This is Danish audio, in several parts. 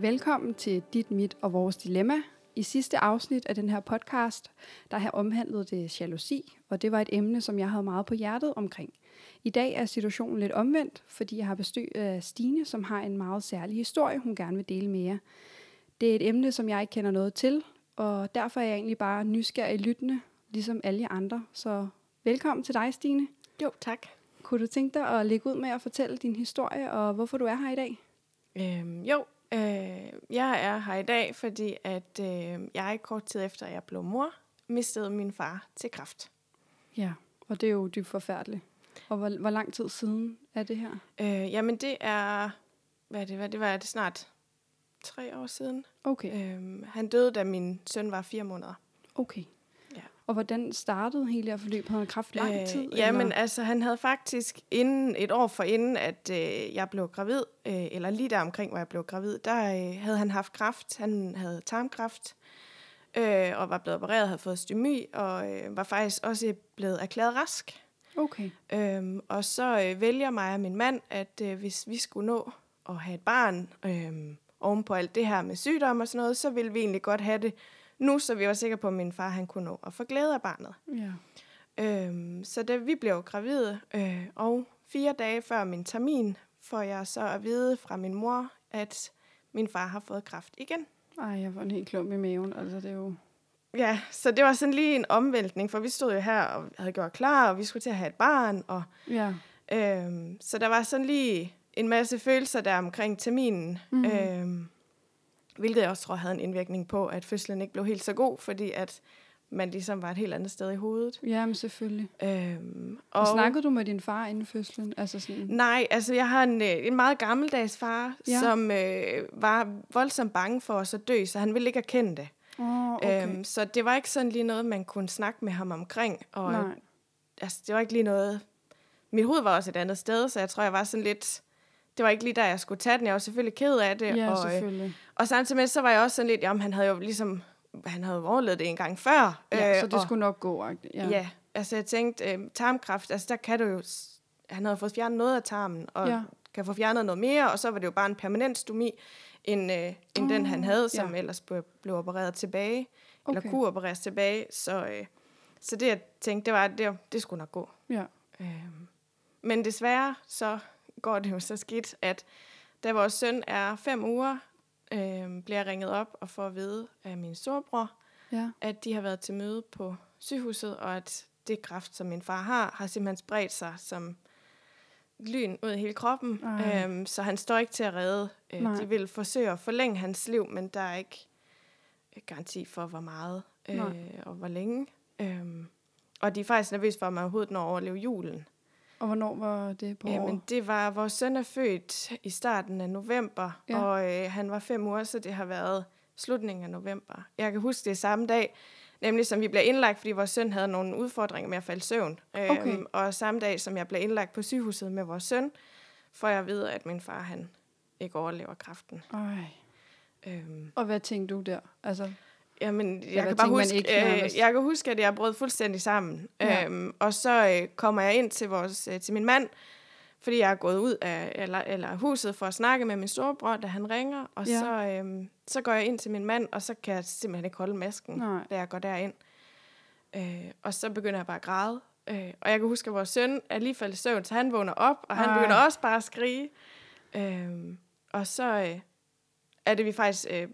Velkommen til Dit, Mit og Vores Dilemma. I sidste afsnit af den her podcast, der har omhandlet det jalousi, og det var et emne, som jeg havde meget på hjertet omkring. I dag er situationen lidt omvendt, fordi jeg har besøg af Stine, som har en meget særlig historie, hun gerne vil dele med jer. Det er et emne, som jeg ikke kender noget til, og derfor er jeg egentlig bare nysgerrig lyttende, ligesom alle andre. Så velkommen til dig, Stine. Jo, tak. Kunne du tænke dig at lægge ud med at fortælle din historie, og hvorfor du er her i dag? Øhm, jo, øh, jeg er her i dag, fordi at øh, jeg kort tid efter, jeg blev mor, mistede min far til kræft. Ja, og det er jo dybt forfærdeligt. Og hvor, hvor lang tid siden er det her? Øh, jamen det er, hvad er det, hvad det var, er det snart tre år siden. Okay. Øhm, han døde, da min søn var fire måneder. Okay. Og hvordan startede hele det her forløb? Havde han kraft lang tid? Øh, jamen altså, han havde faktisk inden, et år for inden, at øh, jeg blev gravid, øh, eller lige der omkring, hvor jeg blev gravid, der øh, havde han haft kræft. Han havde tarmkræft, øh, og var blevet opereret, havde fået stomi, og øh, var faktisk også blevet erklæret rask. Okay. Øhm, og så øh, vælger mig og min mand, at øh, hvis vi skulle nå at have et barn øh, oven på alt det her med sygdom og sådan noget, så ville vi egentlig godt have det nu, så vi var sikre på, at min far han kunne nå at få glæde af barnet. Ja. Øhm, så da vi blev gravide, øh, og fire dage før min termin, får jeg så at vide fra min mor, at min far har fået kræft igen. Ej, jeg får en helt klump i maven. Altså, det er jo... Ja, så det var sådan lige en omvæltning, for vi stod jo her og havde gjort klar, og vi skulle til at have et barn, og Ja. Øhm, så der var sådan lige en masse følelser der omkring terminen, mm. øhm, hvilket jeg også tror havde en indvirkning på, at fødslen ikke blev helt så god, fordi at man ligesom var et helt andet sted i hovedet. Jamen, selvfølgelig. Øhm, Og, og snakkede du med din far inden fødslen? Altså sådan... Nej, altså jeg har en, øh, en meget gammeldags far, Ja. som øh, var voldsomt bange for os at dø, så han ville ikke erkende det. Åh, okay. Øhm, så det var ikke sådan lige noget, man kunne snakke med ham omkring. Og Nej. altså, det var ikke lige noget... Mit hoved var også et andet sted, så jeg tror, jeg var sådan lidt... Det var ikke lige der, jeg skulle tage den. Jeg var selvfølgelig ked af det. Ja, og, øh, selvfølgelig. og samtidig med, så var jeg også sådan lidt... Jamen, han havde jo ligesom... Han havde overlevet det en gang før. Ja, så det og, skulle nok gå. Ja. ja, altså jeg tænkte, øh, tarmkræft, altså der kan du jo... Han havde fået fjernet noget af tarmen, og Ja. kan få fjernet noget mere, og så var det jo bare en permanent stomi, end, øh, end Åh, den, han havde, som ja. ellers blev, blev opereret tilbage eller Okay. kunne opereres tilbage. Så, øh, så det, jeg tænkte, det var, at det, det skulle nok gå. Ja. Øhm, men desværre, så går det jo så skidt, at da vores søn er fem uger, øh, bliver jeg ringet op og får at vide af min storebror, Ja. at de har været til møde på sygehuset, og at det kræft, som min far har, har simpelthen spredt sig som lyn ud i hele kroppen. Ej. Øhm, så han står ikke til at redde. Øh, Nej. de vil forsøge at forlænge hans liv, men der er ikke garanti for, hvor meget øh, Nej. og hvor længe. Øhm, og de er faktisk nervøse for, at man overhovedet når at overleve julen. Og hvornår var det på Jamen, året? det var, vores søn er født i starten af november, Ja. og øh, han var fem uger, så det har været slutningen af november. Jeg kan huske det er samme dag, nemlig som vi blev indlagt, fordi vores søn havde nogle udfordringer med at falde søvn. Okay. Øhm, og samme dag, som jeg blev indlagt på sygehuset med vores søn, får jeg at vide, at min far han ikke overlever kræften. Ej. Øhm, Og hvad tænkte du der? Altså, Jamen, jeg hvad kan bare huske, ikke øh, jeg kan huske, at jeg brød fuldstændig sammen. Ja. Øhm, og så øh, kommer jeg ind til, vores, øh, til min mand, fordi jeg er gået ud af eller, eller huset for at snakke med min storebror, da han ringer. Og Ja. ja. så, øh, så går jeg ind til min mand, og så kan jeg simpelthen ikke holde masken, Nej. da jeg går derind. Øh, og så begynder jeg bare at græde. Øh, og jeg kan huske, at vores søn er lige faldet i søvn, så han vågner op, og han Ej. begynder også bare at skrige. Øh, og så øh, er det vi faktisk... Øh,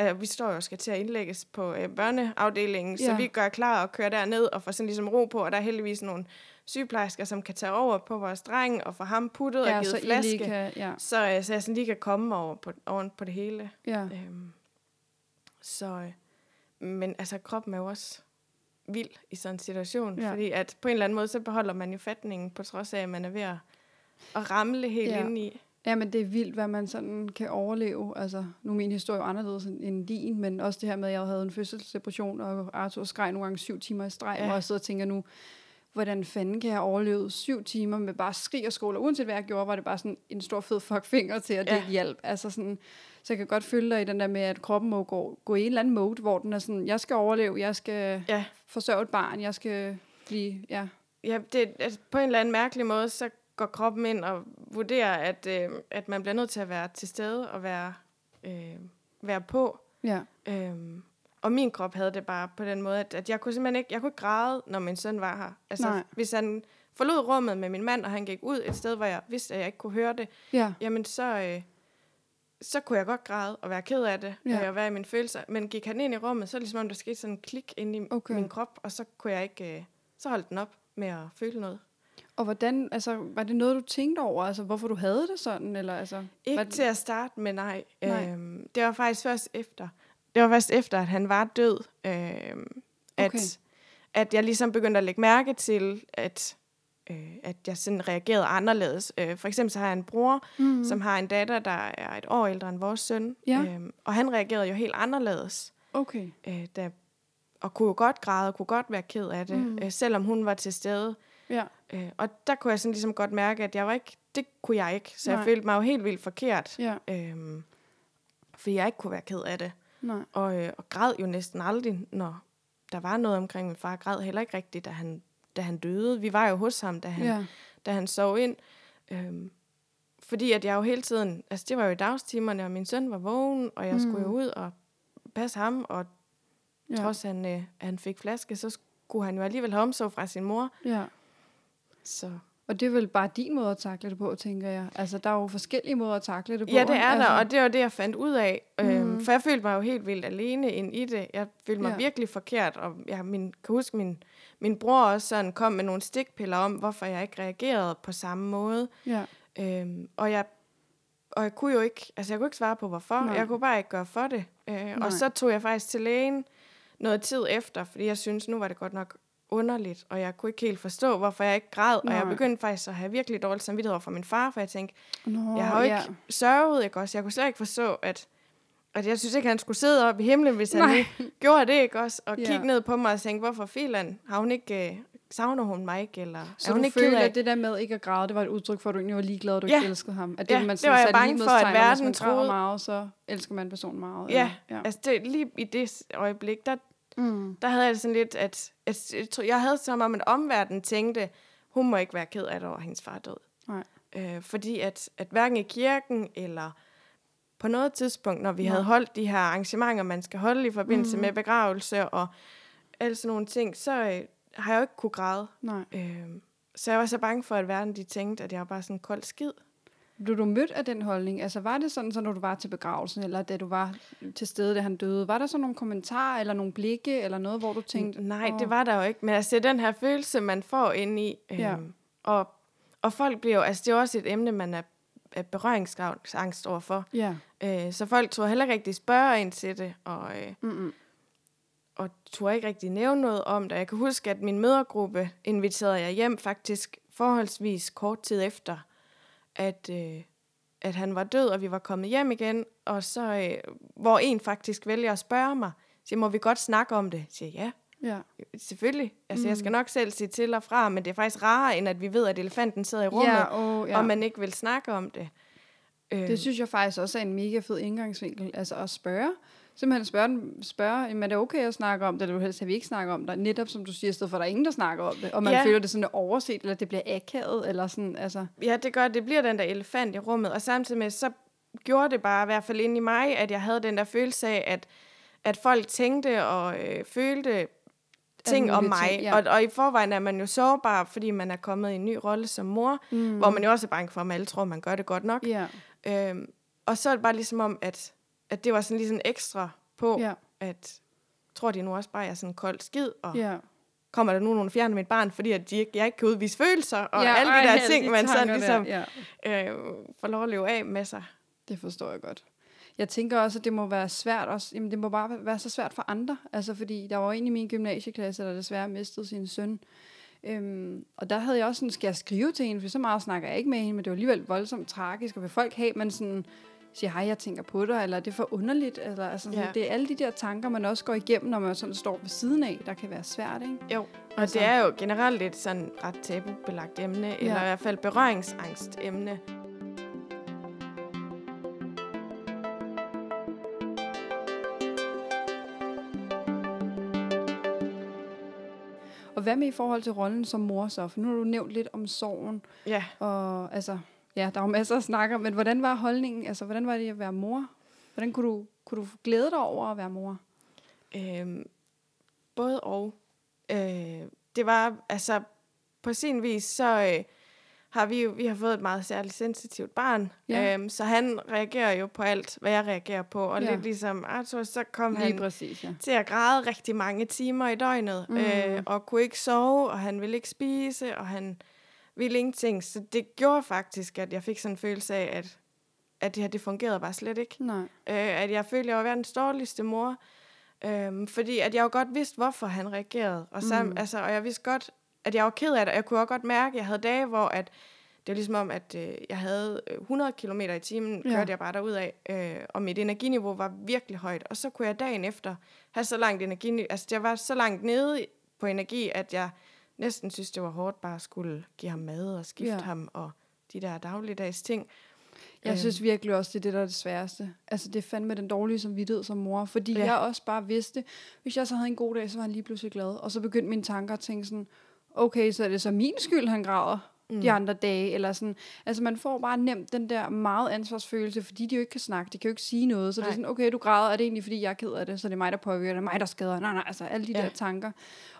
øh, vi står jo og skal til at indlægges på øh, børneafdelingen, Ja. så vi gør klar og kører derned og får sådan ligesom ro på, og der er heldigvis nogle sygeplejersker, som kan tage over på vores dreng og få ham puttet ja, og så givet I flaske. lige kan... Ja. Så, øh, så jeg sådan lige kan komme over på, oven på det hele. ja. Øhm, så, øh, men altså, kroppen er jo også vild i sådan en situation, Ja. fordi at på en eller anden måde, så beholder man jo fatningen, på trods af, at man er ved at, at ramle helt ja. ind i. Ja, men det er vildt, hvad man sådan kan overleve. Altså, nu er min historie jo anderledes end- din, men også det her med, at jeg havde en fødselsdepression, og Arthur skreg nogle gange syv timer i streg, ja. Og jeg sidder og tænker nu, hvordan fanden kan jeg overleve syv timer med bare skrig og skål, og uanset hvad jeg gjorde, var det bare sådan en stor fed fuckfinger til, at det Ja. ikke hjalp. Altså sådan, så jeg kan godt følge dig i den der med, at kroppen må gå, gå i en eller anden mode, hvor den er sådan, jeg skal overleve, jeg skal Ja, forsørge et barn, jeg skal blive, ja, ja det, altså, på en eller anden mærkelig måde, så går kroppen ind og vurderer, at, øh, at man bliver nødt til at være til stede og være øh, være på. Ja. Øhm, og min krop havde det bare på den måde, at, at jeg kunne simpelthen ikke, jeg kunne ikke græde, når min søn var her. Altså, Nej. hvis han forlod rummet med min mand, og han gik ud et sted, hvor jeg vidste, at jeg ikke kunne høre det, Ja. jamen så, øh, så kunne jeg godt græde og være ked af det, Ja. ja. og være i mine følelser. Men gik han ind i rummet, så ligesom om, der skete sådan en klik ind i okay. min krop, og så kunne jeg ikke, øh, så holdt den op med at føle noget. Og hvordan, altså, var det noget, du tænkte over? Altså, hvorfor du havde det sådan? Eller, altså, Ikke var til at starte med, nej. Nej. Øhm, det var faktisk først efter. Det var først efter, at han var død, øhm, at, Okay. at jeg ligesom begyndte at lægge mærke til, at, øh, at jeg sådan reagerede anderledes. Øh, for eksempel så har jeg en bror, mm. som har en datter, der er et år ældre end vores søn. Ja. Øhm, og han reagerede jo helt anderledes. Okay. Øh, da, og kunne jo godt græde, og kunne godt være ked af det, mm. øh, selvom hun var til stede. Ja. Øh, og der kunne jeg sådan ligesom godt mærke, at jeg var ikke, det kunne jeg ikke. Så Nej. jeg følte mig jo helt vildt forkert. Ja. Øhm, fordi jeg ikke kunne være ked af det. Nej. Og, øh, og græd jo næsten aldrig, når der var noget omkring min far. Jeg græd heller ikke rigtigt, da han, da han døde. Vi var jo hos ham, da han, Ja. da han sov ind. Øhm, fordi at jeg jo hele tiden, altså det var jo i dagstimerne, og min søn var vågen, og jeg mm. skulle jo ud og passe ham, og Ja. trods han, øh, at han fik flaske, så skulle han jo alligevel have omsorg fra sin mor. ja. Så Og det er vel bare din måde at takle det på, tænker jeg. Altså, der er jo forskellige måder at takle det på. Ja, det er altså, der, og det var det, jeg fandt ud af. Mm. Øhm, Mhm. for jeg følte mig jo helt vildt alene ind i det. Jeg følte mig Ja. virkelig forkert, og jeg min, kan huske, min, min bror også sådan kom med nogle stikpiller om, hvorfor jeg ikke reagerede på samme måde. Ja. Øhm, og jeg og jeg kunne jo ikke, altså jeg kunne ikke svare på, hvorfor. Nej. Nej. Jeg kunne bare ikke gøre for det. Øh, Nej. og så tog jeg faktisk til lægen noget tid efter, fordi jeg synes nu var det godt nok underligt, og jeg kunne ikke helt forstå, hvorfor jeg ikke græd. Og jeg Nej. begyndte faktisk at have virkelig dårligt samvittighed over for min far, for jeg tænkte, Nå, jeg har jo ja. ikke sørget, ikke også? Jeg kunne slet ikke forstå, at, at jeg synes ikke, han skulle sidde oppe i himlen, hvis han Nej. nu gjorde det, ikke også? Og Ja. kigge ned på mig og tænke, hvorfor filan? Har hun ikke, øh, savner hun mig ikke? Eller Så er hun du ikke føler, af at det der med ikke at græde, det var et udtryk for, at du egentlig var ligeglad, og du Ja. ikke elskede ham? At det, Ja, man det var jeg bange for, at hvis verden man troede- meget, så elsker man personen meget. Ja, eller? ja. Altså det, lige i det øjeblik, der, Mm. der havde jeg det sådan lidt, at, at jeg, havde som om, at omverdenen tænkte, hun må ikke være ked af det over, at hendes far er død. Nej. Øh, fordi at, at hverken i kirken eller på noget tidspunkt, når vi Nej. havde holdt de her arrangementer, man skal holde i forbindelse mm. med begravelse og alle sådan nogle ting, så øh, har jeg jo ikke kunne græde. Nej. Øh, så jeg var så bange for, at verden de tænkte, at jeg var bare sådan en kold skid. Blev du mødt af den holdning? Altså var det sådan, så når du var til begravelsen, eller da du var til stede, da han døde, var der så nogle kommentarer, eller nogle blikke, eller noget, hvor du tænkte, Nej, "Åh." det var der jo ikke. Men altså, det er den her følelse, man får ind i. Øhm, Ja. og, og folk bliver jo, altså det er også et emne, man er, er berøringsangst overfor. Ja. Øh, så folk tror heller ikke rigtig spørge ind til det, og, øh, Mm-mm. og tror ikke rigtig nævne noget om det. Jeg kan huske, at min mødergruppe inviterede jeg hjem faktisk forholdsvis kort tid efter, at, øh, at han var død, og vi var kommet hjem igen, og så, øh, hvor en faktisk vælger at spørge mig, siger, må vi godt snakke om det? Jeg siger, ja, Ja. Selvfølgelig. Altså, mm. jeg skal Mm. nok selv sige til og fra, men det er faktisk rarere, end at vi ved, at elefanten sidder i rummet, Ja, oh, ja. og man ikke vil snakke om det. Øh, Det synes jeg faktisk også er en mega fed indgangsvinkel, altså at spørge. Simpelthen spørge, spørge jamen, er det okay at snakke om det, eller helst at vi ikke snakker om det? Netop som du siger, i stedet for at der er ingen, der snakker om det, og man Ja. føler det sådan er overset, eller det bliver akavet, eller sådan, altså, Ja, det gør, det bliver den der elefant i rummet, og samtidig med, så gjorde det bare, i hvert fald inde i mig, at jeg havde den der følelse af, at, at folk tænkte og øh, følte ting om mig. ting, ja. og, og i forvejen er man jo sårbar, fordi man er kommet i en ny rolle som mor, mm. hvor man jo også er bange for, at alle tror, man gør det godt nok. ja, Øhm, og så er det bare ligesom om, at, at det var sådan lige sådan ekstra på, ja, at tror de nu også bare, at jeg er sådan kold skid, og ja. kommer der nu nogen og fjerner mit barn, fordi at de ikke, jeg ikke kan udvise følelser, og ja, alle de ej, der alle ting, de man sådan ligesom Der, ja. øh, får lov at leve af med sig. Det forstår jeg godt. Jeg tænker også, at det må være svært også, jamen det må bare være så svært for andre, altså fordi der var en i min gymnasieklasse, der desværre mistede sin søn, øhm, og der havde jeg også sådan, skal jeg skrive til hende, for så meget snakker jeg ikke med hende, men det var alligevel voldsomt tragisk, og vil folk have, man sådan siger, hej, jeg tænker på dig, eller det er for underligt, eller altså sådan, Ja. det er alle de der tanker, man også går igennem, når man sådan står ved siden af, der kan være svært, ikke? Jo, og Altså- det er jo generelt et sådan ret tabubelagt emne, ja. eller i hvert fald berøringsangst emne. Og hvad med i forhold til rollen som mor så? For nu har du nævnt lidt om sorgen, Ja, og altså, ja, der er jo masser at snakke om, men hvordan var holdningen, altså hvordan var det at være mor? Hvordan kunne du, kunne du glæde dig over at være mor? Øhm, både og. Øh, det var, altså, på sin vis, så øh, har vi jo vi har fået et meget særligt sensitivt barn. Ja. Øhm, så han reagerer jo på alt, hvad jeg reagerer på. Og Ja. lidt ligesom Arthur, så kom Lige han præcis, ja. til at græde rigtig mange timer i døgnet, Mm. øh, og kunne ikke sove, og han ville ikke spise, og han ville ingenting. Så det gjorde faktisk, at jeg fik sådan en følelse af, at, at det her, det fungerede bare slet ikke. Nej. Øh, at jeg følte, at jeg var verdens dårligste mor, øh, fordi at jeg jo godt vidste, hvorfor han reagerede. Og, sam, Mm. altså, og jeg vidste godt, at jeg var ked af det, og jeg kunne også godt mærke, at jeg havde dage, hvor at, det var ligesom om, at øh, jeg havde øh, 100 km i timen, Ja. kørte jeg bare derud af, øh, og mit energiniveau var virkelig højt. Og så kunne jeg dagen efter have så langt energiniveau, altså jeg var så langt nede på energi, at jeg næsten synes, det var hårdt bare at skulle give ham mad og skifte Ja. ham, og de der dagligdags ting. Jeg Øhm. synes virkelig også, det er det, der er det sværeste. Altså, det er fandme den dårlige samvittighed som mor. Fordi. Ja. jeg også bare vidste, hvis jeg så havde en god dag, så var han lige pludselig glad. Og så begyndte mine tanker at tænke sådan, okay, så er det så min skyld, han græder mm. de andre dage. Eller sådan. Altså, man får bare nemt den der meget ansvarsfølelse, fordi de jo ikke kan snakke, de kan jo ikke sige noget. Så Nej. det er sådan, okay, du græder, er det egentlig, fordi jeg er ked af det, så det er mig, der påvirker, det er mig, der skader. Nej, nej, altså alle de ja. Der tanker.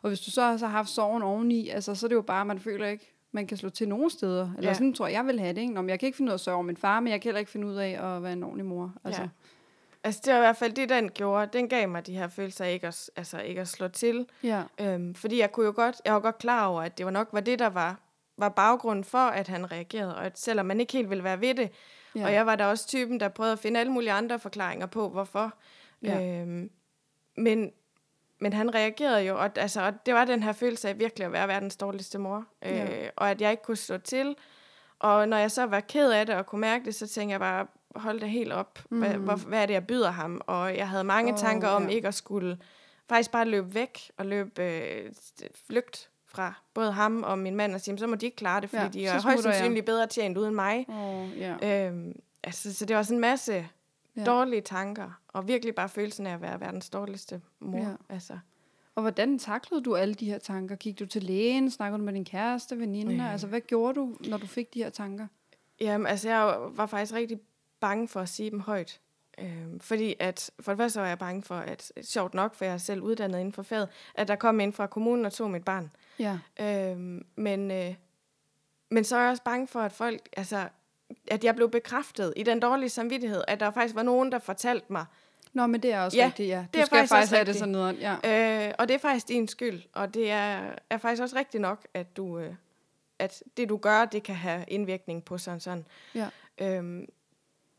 Og hvis du så har så haft sorgen oveni, altså, så er det jo bare, man føler ikke, man kan slå til nogen steder. Eller ja. Ja. sådan tror jeg, jeg vil have det. Ikke? Nå, men jeg kan ikke finde ud af at sørge over min far, men jeg kan heller ikke finde ud af at være en ordentlig mor. Altså, Ja. Altså det var i hvert fald det, den gjorde. Den gav mig de her følelser af ikke at, altså, ikke at slå til. ja. Øhm, fordi jeg kunne jo godt, jeg var godt klar over, at det var nok var det, der var, var baggrunden for, at han reagerede. Og at selvom man ikke helt ville være ved det. Ja. Og jeg var da også typen, der prøvede at finde alle mulige andre forklaringer på, hvorfor. Ja. Øhm, men, men han reagerede jo, og, altså, og det var den her følelse af virkelig at være verdens dårligste mor. Øh, Ja. Og at jeg ikke kunne slå til. Og når jeg så var ked af det og kunne mærke det, så tænkte jeg bare, hold det helt op. Hvad, Mm. hvor, hvad er det, jeg byder ham? Og jeg havde mange oh, tanker om ja. ikke at skulle faktisk bare løbe væk og løbe øh, flygt fra både ham og min mand og sige, så må de ikke klare det, fordi Ja, ja, de er højst jeg. sandsynligt bedre tjent uden mig. Oh, ja. Øhm, altså, så det var sådan en masse Ja. ja. dårlige tanker, og virkelig bare følelsen af at være verdens dårligste mor. Ja. Ja. Altså, Og hvordan taklede du alle de her tanker? Gik du til lægen? Snakkede du med din kæreste, veninde? Øh. Altså, hvad gjorde du, når du fik de her tanker? jamen, altså, jeg var faktisk rigtig bange for at sige dem højt. Øhm, fordi at, for det første var jeg bange for, at sjovt nok, for jeg er selv uddannet inden for faget, at der kom ind fra kommunen og tog mit barn. Ja. Øhm, men, øh, men så er jeg også bange for, at folk, altså, at jeg blev bekræftet i den dårlige samvittighed, at der faktisk var nogen, der fortalte mig, Nå, men det er også Ja, rigtigt, ja. Du det er skal faktisk faktisk have det rigtigt. sådan noget. Ja. Øh, og det er faktisk din skyld, og det er, er faktisk også rigtigt nok, at du, øh, at det du gør, det kan have indvirkning på sådan sådan. Ja. Øhm,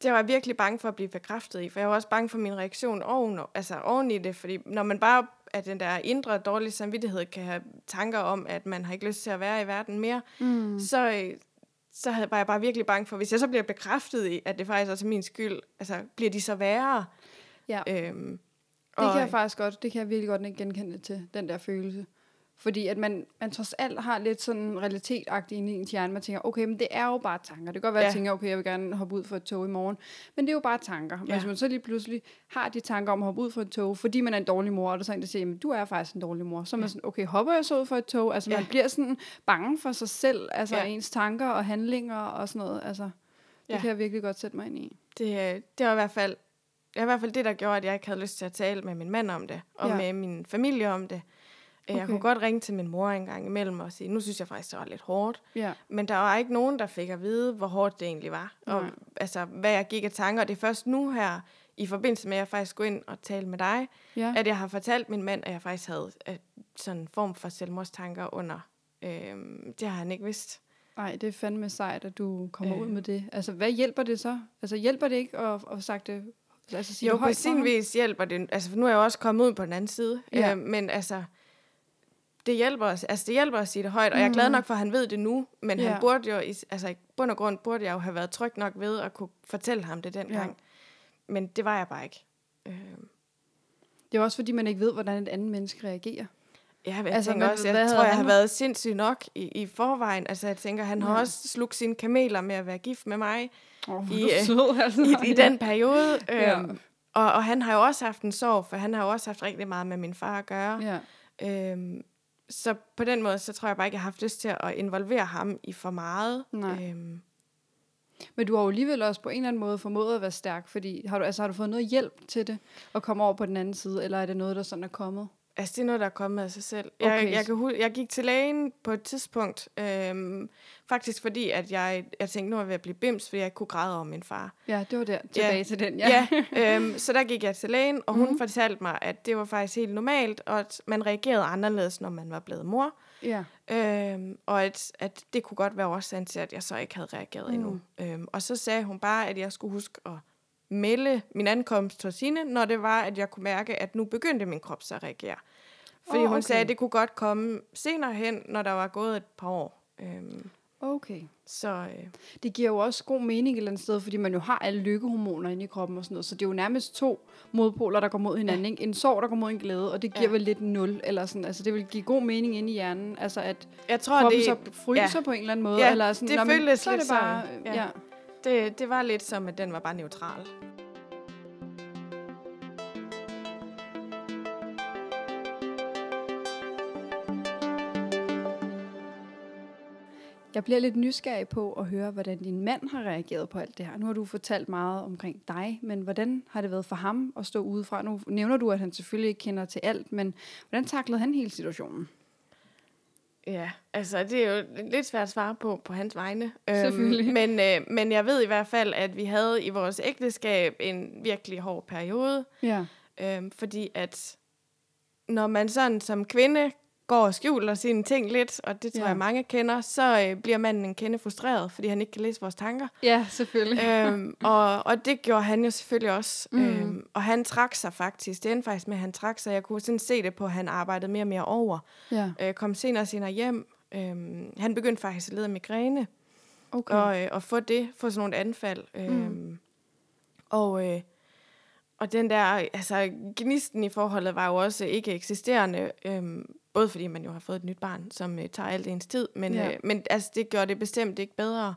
det var jeg virkelig bange for at blive bekræftet i, for jeg var også bange for min reaktion oven, altså oven i det, fordi når man bare at den der indre dårlige samvittighed kan have tanker om, at man har ikke lyst til at være i verden mere, Mm. så, øh, så var jeg bare virkelig bange for, hvis jeg så bliver bekræftet i, at det faktisk også er min skyld, altså bliver de så værre? Ja. Øhm, Det kan jeg faktisk godt, det kan jeg virkelig godt ikke genkende til, den der følelse. Fordi at man, man trods alt har lidt sådan realitetagtigt inde i ens hjerne. Man tænker, okay, men det er jo bare tanker. Det kan godt være, at jeg Ja. tænker, okay, jeg vil gerne hoppe ud for et tog i morgen. Men det er jo bare tanker. Men Ja. hvis man så lige pludselig har de tanker om at hoppe ud for et tog, fordi man er en dårlig mor, og der er så en, der siger, jamen, du er faktisk en dårlig mor. Så er man Ja. sådan, okay, hopper jeg så ud for et tog? Altså, man Ja. bliver sådan bange for sig selv, altså Ja. ens tanker og handlinger og sådan noget. Altså, det Ja. kan jeg virkelig godt sætte mig ind i. det, øh, det var i hvert fald det var i hvert fald det, der gjorde, at jeg ikke havde lyst til at tale med min mand om det, og Ja. ja. med min familie om det. Okay. Jeg kunne godt ringe til min mor en gang imellem og sige, nu synes jeg faktisk, det var lidt hårdt. Ja, Men der var ikke nogen, der fik at vide, hvor hårdt det egentlig var. Og Nej. altså, hvad jeg gik af tanker. Og det er først nu her, i forbindelse med, at jeg faktisk skulle ind og tale med dig, ja. at jeg har fortalt min mand, at jeg faktisk havde øh, sådan en form for selvmordstanker under. Øhm, det har han ikke vidst. Nej, det er fandme sejt, at du kommer øh. ud med det. Altså, hvad hjælper det så? Altså, hjælper det ikke at, at sagt det? Altså, sige Jo, det på sin vis hjælper det. Altså, for nu er jeg jo også kommet ud på den anden side. Ja. Øh, men altså, det hjælper, os, altså, det hjælper at sige det højt. Og jeg er glad nok for, at han ved det nu. Men Mm. Ja. han burde jo, altså i bund og grund, burde jeg jo have været tryg nok ved at kunne fortælle ham det dengang. Ja. Men det var jeg bare ikke. Øh, Det er også, fordi man ikke ved, hvordan et andet menneske reagerer. Ja, jeg Altså, tænker også, jeg hvad tror, jeg har været sindssyg nok i, i forvejen. Altså, jeg tænker, han har Ja. også slugt sine kameler med at være gift med mig Oh, I, øh, sød, altså. i, i den periode. Ja. Øhm, og, og han har jo også haft en sorg, for han har jo også haft rigtig meget med min far at gøre. Ja. Øhm, så på den måde, så tror jeg bare ikke, jeg har haft lyst til at involvere ham i for meget. Nej. Øhm, Men du har jo alligevel også på en eller anden måde formået at være stærk, fordi har du, altså, har du fået noget hjælp til det, at komme over på den anden side, eller er det noget, der sådan er kommet? Altså, det er noget, der er kommet af sig selv. Jeg, Okay. jeg, kan, hu- jeg gik til lægen på et tidspunkt, øhm, faktisk fordi, at jeg, jeg tænkte, nu er jeg ved at blive bims, fordi jeg ikke kunne græde over min far. Ja, det var der. Tilbage til den, ja. Ja, ja øhm, så der gik jeg til lægen, og hun mm. fortalte mig, at det var faktisk helt normalt, og at man reagerede anderledes, når man var blevet mor. ja. Øhm, og at, at det kunne godt være årsagen til, at jeg så ikke havde reageret mm. endnu. Øhm, og så sagde hun bare, at jeg skulle huske at melde min ankomst hos hende, når det var, at jeg kunne mærke, at nu begyndte min krop så at reagere. Fordi oh, hun okay. sagde, at det kunne godt komme senere hen, når der var gået et par år. Øhm, Okay. så øh, Det giver jo også god mening et eller andet sted, fordi man jo har alle lykkehormoner inde i kroppen og sådan noget. Så det er jo nærmest to modpoler, der går mod hinanden. Ikke? En sorg, der går mod en glæde, og det giver Ja. ja. vel lidt nul. Eller sådan. Altså, det vil give god mening inde i hjernen. Altså, at jeg tror, kroppen det, så fryser ja. ja. på en eller anden måde. Ja, eller sådan, det "Nå, men føltes så er lidt det bare, sådan. Ja. Ja. ja det, det var lidt som, at den var bare neutral. Jeg bliver lidt nysgerrig på at høre, hvordan din mand har reageret på alt det her. Nu har du fortalt meget omkring dig, men hvordan har det været for ham at stå udefra? Nu nævner du, at han selvfølgelig ikke kender til alt, men hvordan taklede han hele situationen? Ja, altså det er jo lidt svært at svare på på hans vegne. Selvfølgelig. Øhm, men, øh, men jeg ved i hvert fald, at vi havde i vores ægteskab en virkelig hård periode. Ja. Øhm, fordi at når man sådan som kvinde går og skjuler sine ting lidt, og det tror Ja. jeg mange kender, så øh, bliver manden en kende frustreret, fordi han ikke kan læse vores tanker. Ja, selvfølgelig. øhm, og, og det gjorde han jo selvfølgelig også. Mm. Øhm, og han trak sig faktisk. Det endte faktisk med, at han trak sig. Jeg kunne sådan se det på, at han arbejdede mere og mere over. Ja, Øh, kom senere og senere hjem. Øhm, han begyndte faktisk at lide af migræne, okay. og, øh, og få det, få sådan nogle anfald. Øhm, Mm. Og, øh, og den der, altså gnisten i forholdet var jo også ikke eksisterende, øhm, både fordi man jo har fået et nyt barn, som øh, tager alt ens tid, men, Ja. øh, men altså, det gjorde det bestemt ikke bedre.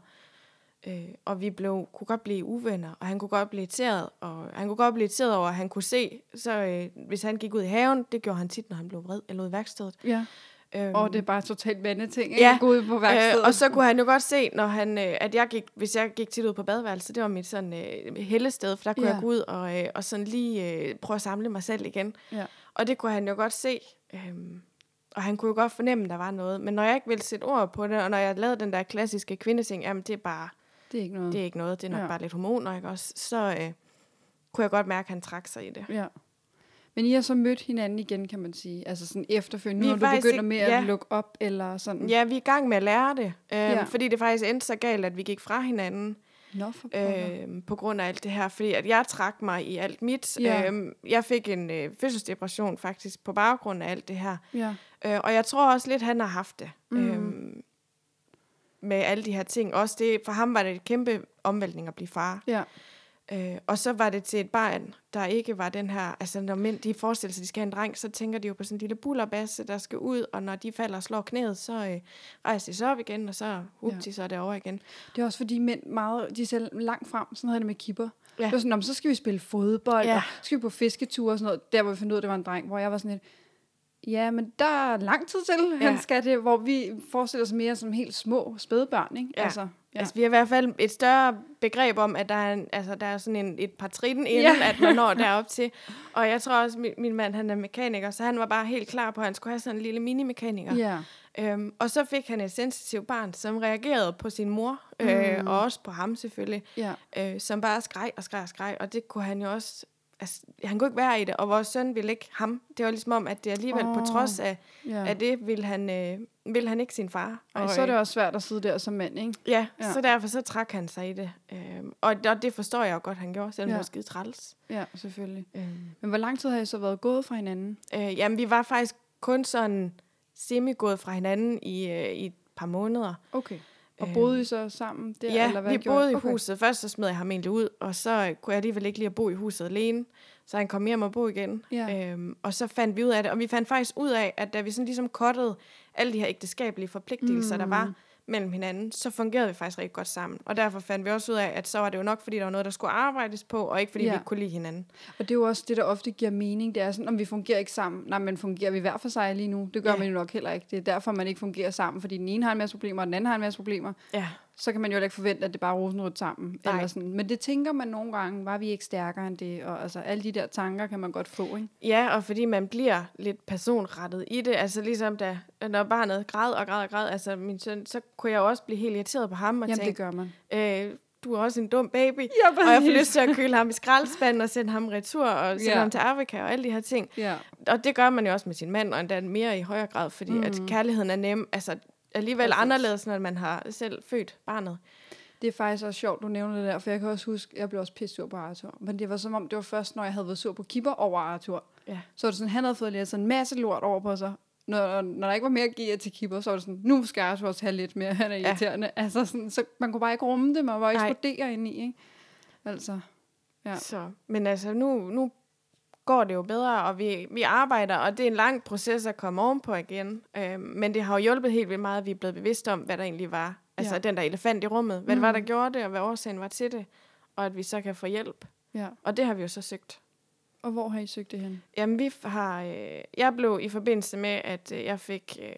Øh, og vi blev, kunne godt blive uvenner, og han kunne godt blive irriteret, og han kunne godt blive irriteret over, at han kunne se, så øh, hvis han gik ud i haven, det gjorde han tit, når han blev vred, eller ud i værkstedet. Ja. Øhm, Og det er bare totalt vandeting, ikke? Ja. Gå ud på værkstedet. Øh, og så kunne han jo godt se, når han, øh, at jeg gik, hvis jeg gik tit ud på badeværelset, det var mit sådan øh, hellested, for der kunne Ja. jeg gå ud og, øh, og sådan lige øh, prøve at samle mig selv igen. Ja. Og det kunne han jo godt se. Øhm, og han kunne jo godt fornemme, at der var noget. Men når jeg ikke ville sætte ord på det, og når jeg lavede den der klassiske kvindeting, jamen det er bare, Det er ikke noget. det er ikke noget, det er nok Ja. bare lidt hormoner, ikke også? Så øh, kunne jeg godt mærke, at han trak sig i det. Ja. Men I har så mødt hinanden igen, kan man sige. Altså sådan efterfølgende, er når du begynder ikke- med at ja. lukke op, eller sådan. Ja, vi er i gang med at lære det, Ja. ja. fordi det faktisk endte så galt, at vi gik fra hinanden. Nå, for øh, på grund af alt det her, fordi at jeg trak mig i alt mit. Ja. Øh, jeg fik en øh, fødselsdepression faktisk på baggrund af alt det her. Ja. Øh, og jeg tror også lidt, han har haft det. Mm. Øh, med alle de her ting. Også det, for ham var det et kæmpe omvæltning at blive far. Ja. Øh, og så var det til et barn, der ikke var den her... Altså, når mænd de forestiller sig, at de skal have en dreng, så tænker de jo på sådan en lille bullerbasse, der skal ud, og når de falder og slår knæet, så øh, rejser de sig op igen, og så, upti, Ja. så er det over igen. Det er også fordi mænd meget, de ser langt frem, sådan havde det med kipper. Ja. Det var sådan, "Nå, men så skal vi spille fodbold, ja. Og så skal vi på fisketure og sådan noget. Der hvor vi fandt ud af, det var en dreng, hvor jeg var sådan lidt, ja, men der er lang tid til, ja. han skal det, hvor vi forestiller os mere som helt små spædebørn, ikke? Ja. Altså, Ja. Altså, vi har i hvert fald et større begreb om, at der er, en, altså, der er sådan en, et par trin inden, Ja. at man når derop til. Og jeg tror også, min, min mand han er mekaniker, så han var bare helt klar på, at han skulle have sådan en lille mini-mekaniker. ja. Øhm, og så fik han et sensitivt barn, som reagerede på sin mor, øh, Mm. og også på ham selvfølgelig, ja. øh, som bare skreg og skreg og skreg. Og det kunne han jo også... Altså, han kunne ikke være i det, og vores søn ville ikke ham. Det var ligesom om, at det alligevel oh. på trods af, ja. af det, ville han, øh, ville han ikke sin far. Ej, og, så er det også svært at sidde der som mand, ikke? Ja, Ja. så derfor så trak han sig i det. Øhm, og, og det forstår jeg jo godt, han gjorde, selvom ja. det var skide træls. Ja, selvfølgelig. Øhm, Men hvor lang tid har I så været gået fra hinanden? øh, jamen, vi var faktisk kun sådan semi-gået fra hinanden i, øh, i et par måneder. Okay. Og Øhm, boede I så sammen der? ja, eller hvad vi gjorde boede I? i okay. huset. Først så smed jeg ham egentlig ud, og så kunne jeg alligevel ikke lide at bo i huset alene. Så han kom hjem og bo igen. Ja. Øhm, og så fandt vi ud af det, og vi fandt faktisk ud af, at da vi sådan ligesom kottede alle de her ægteskabelige forpligtelser, mm. der var mellem hinanden, så fungerede vi faktisk rigtig godt sammen. Og derfor fandt vi også ud af, at så var det jo nok, fordi der var noget, der skulle arbejdes på, og ikke fordi Ja. vi ikke kunne lide hinanden. Og det er jo også det, der ofte giver mening. Det er sådan, om vi fungerer ikke sammen. Nej, men fungerer vi hver for sig lige nu? Det gør Ja. man jo nok heller ikke. Det er derfor, man ikke fungerer sammen. Fordi den ene har en masse problemer, og den anden har en masse problemer. Ja. Så kan man jo ikke forvente, at det bare rosenrødt sammen. Nej. Eller sådan. Men det tænker man nogle gange, var vi ikke stærkere end det? Og altså, alle de der tanker kan man godt få, ikke? Ja, og fordi man bliver lidt personrettet i det. Altså ligesom da, når barnet græd og græd og græd, altså min søn, så kunne jeg jo også blive helt irriteret på ham og Jamen, det tænke, gør man. øh, du er også en dum baby. Ja, og jeg får lyst til at køle ham i skraldespanden og sende ham retur og sende Ja. ham til Afrika og alle de her ting. Ja. Og det gør man jo også med sin mand, og endda mere i højere grad, fordi mm. at kærligheden er nem. Altså alligevel Præcis. anderledes, når man har selv født barnet. Det er faktisk også sjovt, du nævner det der, for jeg kan også huske, jeg blev også pisse sur på Arthur. Men det var som om, det var først, når jeg havde været sur på Kipper over Arthur. Ja. Så var det sådan, han havde fået lidt sådan en masse lort over på sig. Når, når der ikke var mere at give til Kipper, så var det sådan, nu skal Arthur også have lidt mere, han er Ja. irriterende. Altså sådan, så man kunne bare ikke rumme det, man var eksplodere ind i, ikke? Altså, Ja. Så, men altså, nu, nu går det jo bedre, og vi, vi arbejder, og det er en lang proces at komme ovenpå igen. Øhm, men det har jo hjulpet helt vildt meget, at vi er blevet bevidste om, hvad der egentlig var. Altså Ja. den der elefant i rummet. Hvad mm. det var, der Mhm. gjorde det, og hvad årsagen var til det. Og at vi så kan få hjælp. ja. Og det har vi jo så søgt. Og hvor har I søgt det hen? Jamen, vi har... Øh, jeg blev i forbindelse med, at øh, jeg fik øh,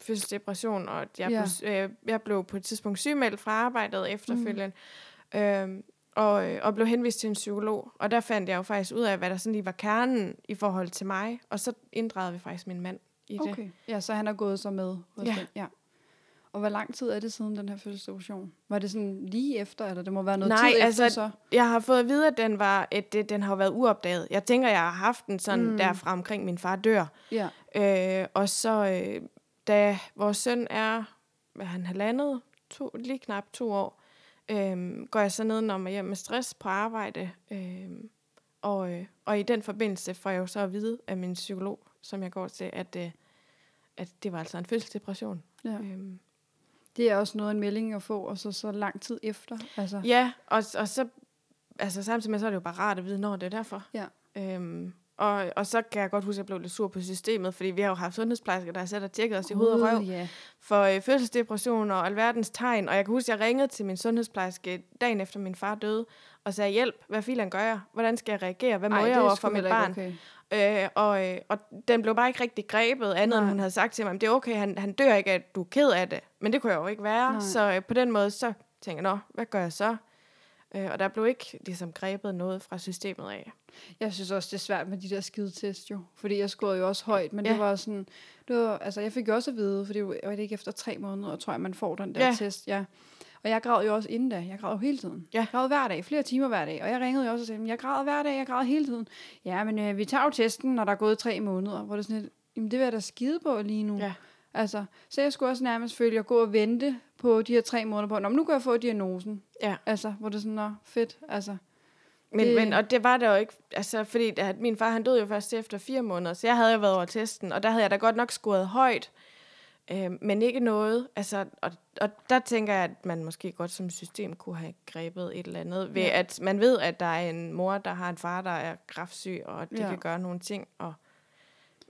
fødselsdepression, og at jeg, Ja. blev, øh, jeg blev på et tidspunkt sygemeldt fra arbejdet efterfølgende, mm. øh, og, øh, og blev henvist til en psykolog. Og der fandt jeg jo faktisk ud af, hvad der sådan lige var kernen i forhold til mig, og så inddragede vi faktisk min mand i det. Okay. Ja, så han er gået så med hos Ja. den. Ja. Og hvor lang tid er det siden den her fødselsdepression? Var det sådan lige efter, eller det må være noget Nej, tid altså, efter så? Jeg har fået at vide, at den, var, at det, den har været uopdaget. Jeg tænker, jeg har haft den sådan Mm. derfra omkring min far dør. Ja. Øh, og så, øh, da vores søn er, hvad han halvandet, to, lige knap to år, øh, går jeg så ned, når man hjem med stress på arbejde. Øh, og, øh, og i den forbindelse får jeg jo så at vide af min psykolog, som jeg går til, at, øh, at det var altså en fødselsdepression. ja. Øh, Det er også noget en melding at få, og så så lang tid efter. Altså, Ja, og, og så, altså samtidig med, så er det jo bare rart at vide, når det er derfor. Ja. Øhm, og, og så kan jeg godt huske, at jeg blev lidt sur på systemet, fordi vi har jo haft sundhedsplejersker, der har sat og tjekket os i hoved og røv Ja. for øh, fødselsdepression og alverdens tegn. Og jeg kan huske, at jeg ringede til min sundhedsplejerske dagen efter min far døde, og sagde, hjælp, hvad filen gør jeg? Hvordan skal jeg reagere? Hvad må Ej, jeg er over for mit barn? Okay. Øh, og, øh, og den blev bare ikke rigtig grebet, andet Nej. end hun havde sagt til mig, det er okay, han, han dør ikke, at du er ked af det. Men det kunne jeg jo ikke være. Nej. Så øh, på den måde, så tænkte jeg, nå, hvad gør jeg så? Øh, og der blev ikke ligesom grebet noget fra systemet af. Jeg synes også, det er svært med de der skide test jo. Fordi jeg scorede jo også højt, men Ja. det var sådan... Det var, altså, jeg fik jo også at vide, for det var det ikke efter tre måneder, tror jeg, man får den der Ja. test. Ja. Og jeg græd jo også inden da. Jeg græd jo hele tiden. Ja. Jeg græd hver dag, flere timer hver dag. Og jeg ringede jo også og sagde, jeg græd hver dag, jeg græd hele tiden. Ja, men øh, vi tager jo testen, når der er gået tre måneder. Hvor det er sådan lidt, jamen det vil jeg da skide på lige nu. Ja. Altså, så jeg skulle også nærmest føle at gå og vente på de her tre måneder på, Nå, men nu kan jeg få diagnosen. Ja. Altså, hvor det er sådan, nå, fedt. Altså, Men, Det- men, og det var der jo ikke, altså fordi at min far han døde jo først efter fire måneder, så jeg havde jo været over testen, og der havde jeg da godt nok scoret højt, øh, men ikke noget. Altså, og, og der tænker jeg, at man måske godt som system kunne have grebet et eller andet, ved Ja. at man ved, at der er en mor, der har en far, der er kraftsyg, og det Ja. kan gøre nogle ting. Og,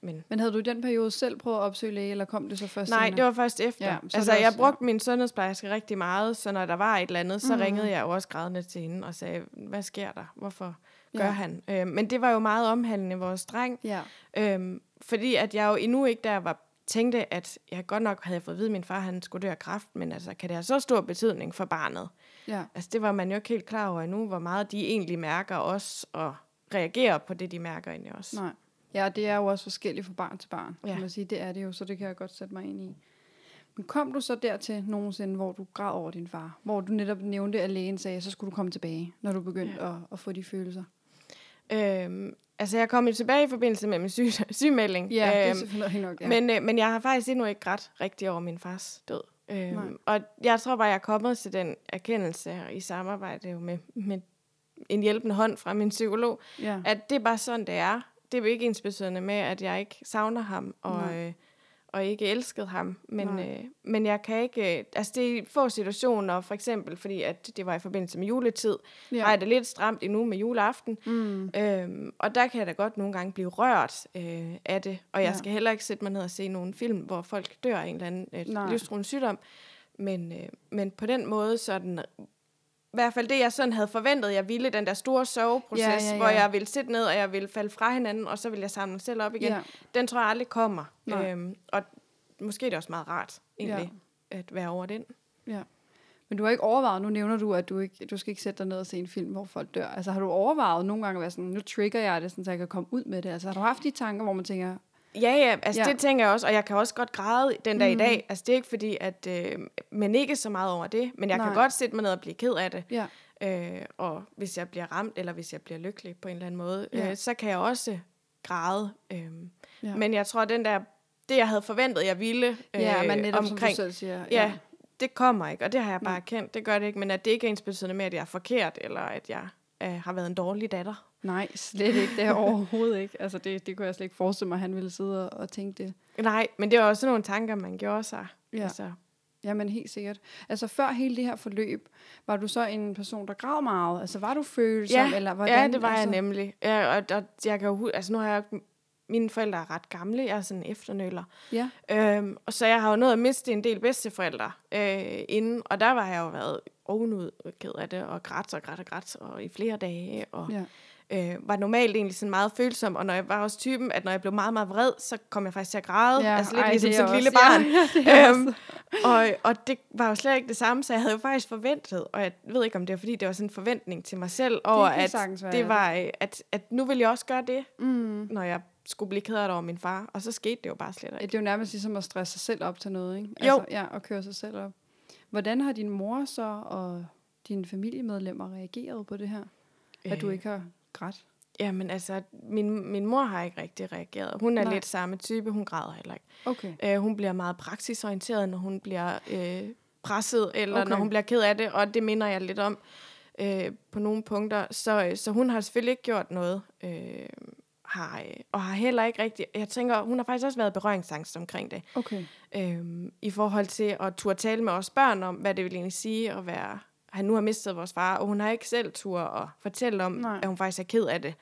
men men havde du i den periode selv prøvet at opsøge læge, eller kom det så først Nej, senere? det var først efter. Ja, Ja, så altså, er jeg også- brugte min sundhedsplejerske rigtig meget, så når der var et eller andet, så Mhm. mm. ringede jeg jo også grædende til hende og sagde, hvad sker der? Hvorfor gør Ja. han? Øh, men det var jo meget omhandlende vores dreng, Ja. øh, fordi at jeg jo endnu ikke der var tænkte, at jeg godt nok havde fået at vide, at min far han skulle dø af kræft, men altså, kan det have så stor betydning for barnet? Ja. Altså, det var man jo ikke helt klar over endnu, hvor meget de egentlig mærker os, og reagerer på det, de mærker egentlig også. Nej. Ja, det er jo også forskelligt fra barn til barn, ja. Kan man sige. Det er det jo, så det kan jeg godt sætte mig ind i. Men kom du så dertil nogensinde, hvor du græd over din far? Hvor du netop nævnte, at lægen sagde, så skulle du komme tilbage, når du begyndte ja. at, at få de følelser? Øhm, altså, jeg kom jo tilbage i forbindelse med min syg, sygemelding. Ja, det er Øhm, selvfølgelig nok, ja. Men, øh, men jeg har faktisk endnu ikke grædt rigtig over min fars død. Nej. Øhm, og jeg tror bare, jeg er kommet til den erkendelse her i samarbejde jo med, med en hjælpende hånd fra min psykolog, ja. at det er bare sådan, det er. Det er jo ikke ensbetydende med, at jeg ikke savner ham og, Nej. øh, og ikke elskede ham. Men, Nej. øh, men jeg kan ikke... Øh, altså, det er få situationer, for eksempel fordi, at det var i forbindelse med juletid, ja. har jeg det lidt stramt endnu med juleaften. Mm. Øhm, og der kan jeg da godt nogle gange blive rørt øh, af det. Og jeg Ja. skal heller ikke sætte mig ned og se nogle film, hvor folk dør af en eller anden øh, livstruende sygdom. Men, øh, men på den måde, så den... hvert fald det, jeg sådan havde forventet, jeg ville, den der store sørgeproces, Ja, ja, ja. hvor jeg ville sidde ned, og jeg ville falde fra hinanden, og så ville jeg samle mig selv op igen. Ja. Den tror jeg aldrig kommer. Nej. Øhm, og måske er det også meget rart, egentlig, ja. at være over den. Ja. Men du har ikke overvejet, nu nævner du, at du, ikke, du skal ikke sætte dig ned og se en film, hvor folk dør. Altså har du overvejet nogle gange at være sådan, nu trigger jeg det, sådan, så jeg kan komme ud med det? Altså har du haft de tanker, hvor man tænker, Ja, ja, altså Ja. ja. det tænker jeg også, og jeg kan også godt græde den dag Mhm. i dag. Altså det er ikke fordi, at, øh, men ikke så meget over det, men jeg Nej. kan godt sætte mig ned og blive ked af det. ja, Øh, og hvis jeg bliver ramt, eller hvis jeg bliver lykkelig på en eller anden måde, Ja. øh, så kan jeg også græde. Øh, Ja. ja. Men jeg tror, den der, det jeg havde forventet, jeg ville øh, ja men netop som omkring, du selv siger. ja, det kommer ikke, og det har jeg bare Nej. kendt. Det gør det ikke, men at det ikke er ens betydende med, at jeg er forkert, eller at jeg øh, har været en dårlig datter. Nej, slet ikke. Det er overhovedet ikke. Altså det, det kunne jeg slet ikke forestille mig, at han ville sidde og, og tænke det. Nej, men det var også nogle tanker, man gjorde sig. Ja. Altså, Jamen helt sikkert. Altså før hele det her forløb, var du så en person, der græd meget? Altså var du følsom? Ja, eller hvordan, Ja, det var altså, jeg nemlig. Ja, og, og jeg kan jo altså nu har jeg mine forældre er ret gamle, jeg er sådan en efternøler. Ja, Øhm, og så jeg har jo nået at miste en del bedsteforældre øh, inden, og der var jeg jo været ovenud ked af det, og grædt og grædt og grædt, og i flere dage, og ja. øh, var normalt egentlig sådan meget følsom, og når jeg var også typen, at når jeg blev meget, meget vred, så kom jeg faktisk til at græde, ja. altså lidt ej, ligesom det sådan et lille barn. Ja, ja, det Øhm, og, og det var jo slet ikke det samme, så jeg havde jo faktisk forventet, og jeg ved ikke, om det var fordi, det var sådan en forventning til mig selv, over kan at sagtens det ja. var, øh, at, at nu vil jeg også gøre det, Mm. når jeg skulle blive ked af det over min far, og så skete det jo bare slet ikke. Det er jo nærmest ligesom at stresse sig selv op til noget, ikke? Jo. Altså, ja, og køre sig selv op. Hvordan har din mor så og dine familiemedlemmer reageret på det her? At du Øh, ikke har grædt? Jamen altså, min, min mor har ikke rigtig reageret. Hun er Nej. lidt samme type, hun græder heller ikke. Okay. Øh, hun bliver meget praksisorienteret, når hun bliver øh, presset, eller Okay. okay. når hun bliver ked af det, og det minder jeg lidt om øh, på nogle punkter. Så, øh, så hun har selvfølgelig ikke gjort noget, øh, har, øh, og har heller ikke rigtig... Jeg tænker, hun har faktisk også været berøringsangst omkring det, Okay. øh, i forhold til at turde tale med os børn om, hvad det vil egentlig sige at være... Han nu har mistet vores far, og hun har ikke selv tur at fortælle om, Nej. At hun faktisk er ked af det.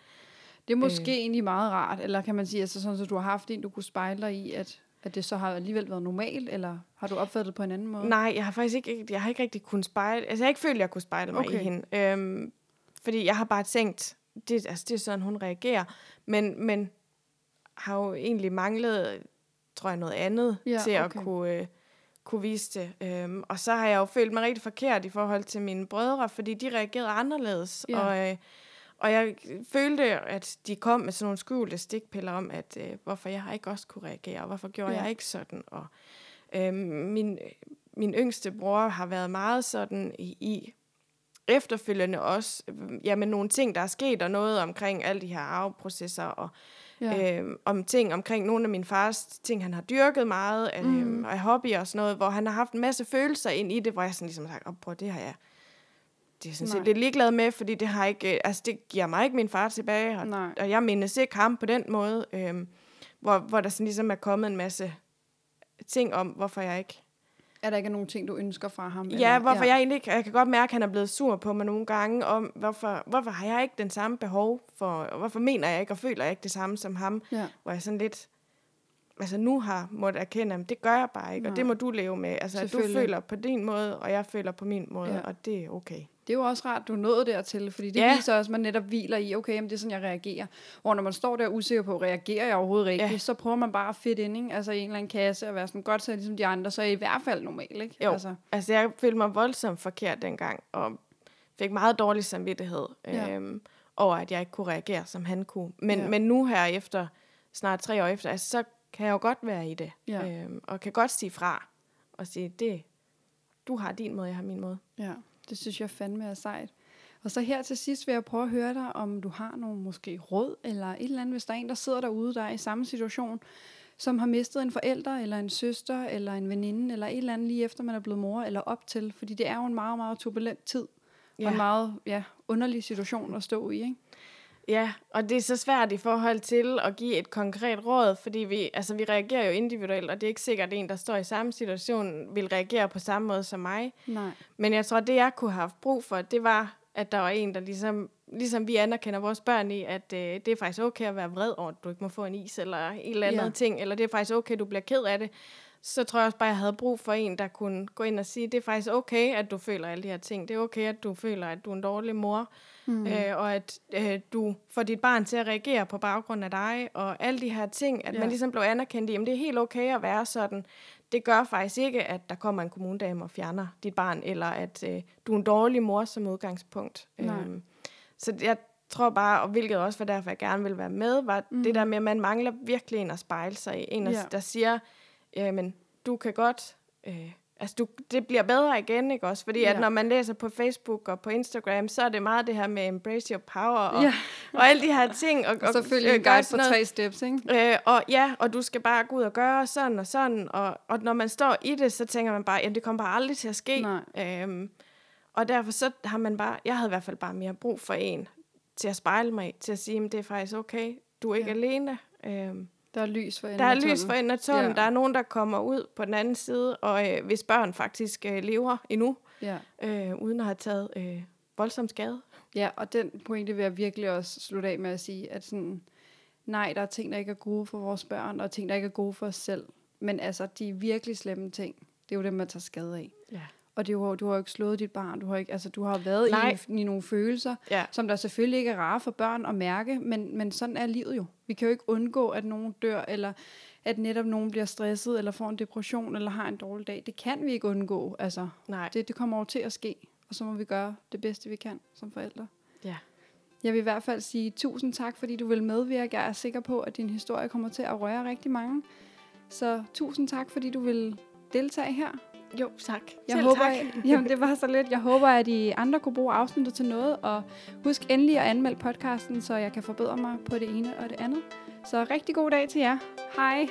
Det er måske Øh. egentlig meget rart, eller kan man sige, altså sådan, at du har haft en, du kunne spejle dig i, at, at det så har alligevel været normalt, eller har du opfattet det på en anden måde? Nej, jeg har faktisk ikke, jeg har ikke rigtig kunnet spejle, altså jeg har ikke følt, at jeg kunne spejle mig okay. i hende. Øhm, fordi jeg har bare tænkt, det, altså, det er sådan, hun reagerer. Men, men har jo egentlig manglet, tror jeg, noget andet Ja, til okay. at kunne, øh, kunne vise det. Øhm, og så har jeg jo følt mig rigtig forkert i forhold til mine brødre, fordi de reagerede anderledes. Ja. Og, øh, og jeg følte, at de kom med sådan nogle skjulte stikpiller om, at øh, hvorfor jeg ikke også kunne reagere, og hvorfor gjorde ja. jeg ikke sådan. Og, øh, min, min yngste bror har været meget sådan i, i efterfølgende også, øh, jamen nogle ting, der er sket, og noget omkring alle de her arveprocesser, og Ja. ja. øh, om ting omkring nogle af min fars ting, han har dyrket meget, øh, Mm. og af hobbyer og sådan noget, hvor han har haft en masse følelser ind i det, hvor jeg sådan ligesom sagt, oh, prøv, det har jeg det er sådan set lidt ligeglad med, fordi det har ikke, øh, altså det giver mig ikke min far tilbage, og, Nej. og jeg mindes ikke ham på den måde, øh, hvor, hvor der sådan ligesom er kommet en masse ting om, hvorfor jeg ikke Er der ikke nogen ting, du ønsker fra ham? Ja, hvorfor ja. jeg egentlig ikke... Jeg kan godt mærke, at han er blevet sur på mig nogle gange, om hvorfor, hvorfor har jeg ikke den samme behov for... og Hvorfor mener jeg ikke og føler jeg ikke det samme som ham? Ja. Hvor jeg sådan lidt... Altså nu har måttet erkende, at det gør jeg bare ikke, Nej. og det må du leve med. Altså at du føler på din måde, og jeg føler på min måde, ja. og det er okay. Det er jo også rart, du nået dertil, fordi det ja. Viser også, at man netop hviler i, okay, jamen, det er sådan, jeg reagerer. Hvor når man står der usikker på, reagerer jeg overhovedet rigtigt, ja. Så prøver man bare at fit ind, ikke? altså i en eller anden kasse, og være sådan, godt så ligesom de andre, så er i hvert fald normal, ikke? Jo. Altså, Altså jeg følte mig voldsomt forkert dengang, og fik meget dårlig samvittighed Ja. øhm, over, at jeg ikke kunne reagere, som han kunne. Men, ja. men nu her efter, snart tre år efter, altså, så kan jeg jo godt være i det. Ja. Øhm, og kan godt sige fra, og sige, det, du har din måde, jeg har min måde. ja, det synes jeg fandme er sejt. Og så her til sidst vil jeg prøve at høre dig, om du har nogle måske råd, eller et eller andet, hvis der er en, der sidder derude, der er i samme situation, som har mistet en forælder, eller en søster, eller en veninde, eller et eller andet lige efter man er blevet mor, eller op til. Fordi det er jo en meget, meget turbulent tid, ja. og en meget ja, underlig situation at stå i, ikke? Ja, og det er så svært i forhold til at give et konkret råd, fordi vi, altså, vi reagerer jo individuelt, og det er ikke sikkert, at en, der står i samme situation, vil reagere på samme måde som mig. Nej. Men jeg tror, det jeg kunne have haft brug for, det var, at der var en, der ligesom, ligesom vi anerkender vores børn i, at øh, det er faktisk okay at være vred over, at du ikke må få en is, eller et eller andet Ja. ja. ting, eller det er faktisk okay, at du bliver ked af det. Så tror jeg også bare, jeg havde brug for en, der kunne gå ind og sige, det er faktisk okay, at du føler alle de her ting. Det er okay, at du føler, at du er en dårlig mor, mm. øh, og at øh, du får dit barn til at reagere på baggrund af dig, og alle de her ting, at Ja. man ligesom blev anerkendt i, at det er helt okay at være sådan. det gør faktisk ikke, at der kommer en kommunedame og fjerner dit barn, eller at øh, du er en dårlig mor som udgangspunkt. Nej. Øhm, så jeg tror bare, og hvilket også var derfor, jeg gerne ville være med, var mm. det der med, at man mangler virkelig en at spejle sig i. En, ja. der siger, jamen, du kan godt... Øh, altså, du, det bliver bedre igen, ikke også? Fordi ja. At når man læser på Facebook og på Instagram, så er det meget det her med embrace your power, og, Ja. og alle de her ting. Og, Og selvfølgelig øh, en guide på tre steps, ikke? Øh, og ja, og du skal bare gå ud og gøre sådan og sådan, og, og når man står i det, så tænker man bare, jamen det kommer bare aldrig til at ske. Nej. Øhm, og derfor så har man bare, jeg havde i hvert fald bare mere brug for en til at spejle mig til at sige, at det er faktisk okay, du er ikke ja. alene. Øhm, Der er lys for enden der er lys for enden af tunnelen, ja. der er nogen, der kommer ud på den anden side, og øh, hvis børn faktisk øh, lever endnu, Ja. øh, uden at have taget øh, voldsom skade. ja, og den pointe vil jeg virkelig også slutte af med at sige, at sådan, nej, der er ting, der ikke er gode for vores børn, og ting, der ikke er gode for os selv. Men altså, de virkelig slemme ting, det er jo dem, man tager skade af. Ja. Og det er jo, du har jo ikke slået dit barn, du har, ikke, altså, du har været Nej. i, i nogle følelser, Ja. som der selvfølgelig ikke er rare for børn at mærke, men, men sådan er livet jo. Vi kan jo ikke undgå, at nogen dør, eller at netop nogen bliver stresset, eller får en depression, eller har en dårlig dag. Det kan vi ikke undgå. Altså, Nej. det, det kommer over til at ske, og så må vi gøre det bedste, vi kan som forældre. Ja. Jeg vil i hvert fald sige tusind tak, fordi du vil medvirke. Jeg er sikker på, at din historie kommer til at røre rigtig mange. Så tusind tak, fordi du vil deltage her. Jo, tak. Jeg Selv håber, tak. Jamen, det var så lidt. Jeg håber, at I andre kunne bruge afsnittet til noget. Og husk endelig at anmelde podcasten, så jeg kan forbedre mig på det ene og det andet. Så rigtig god dag til jer. Hej.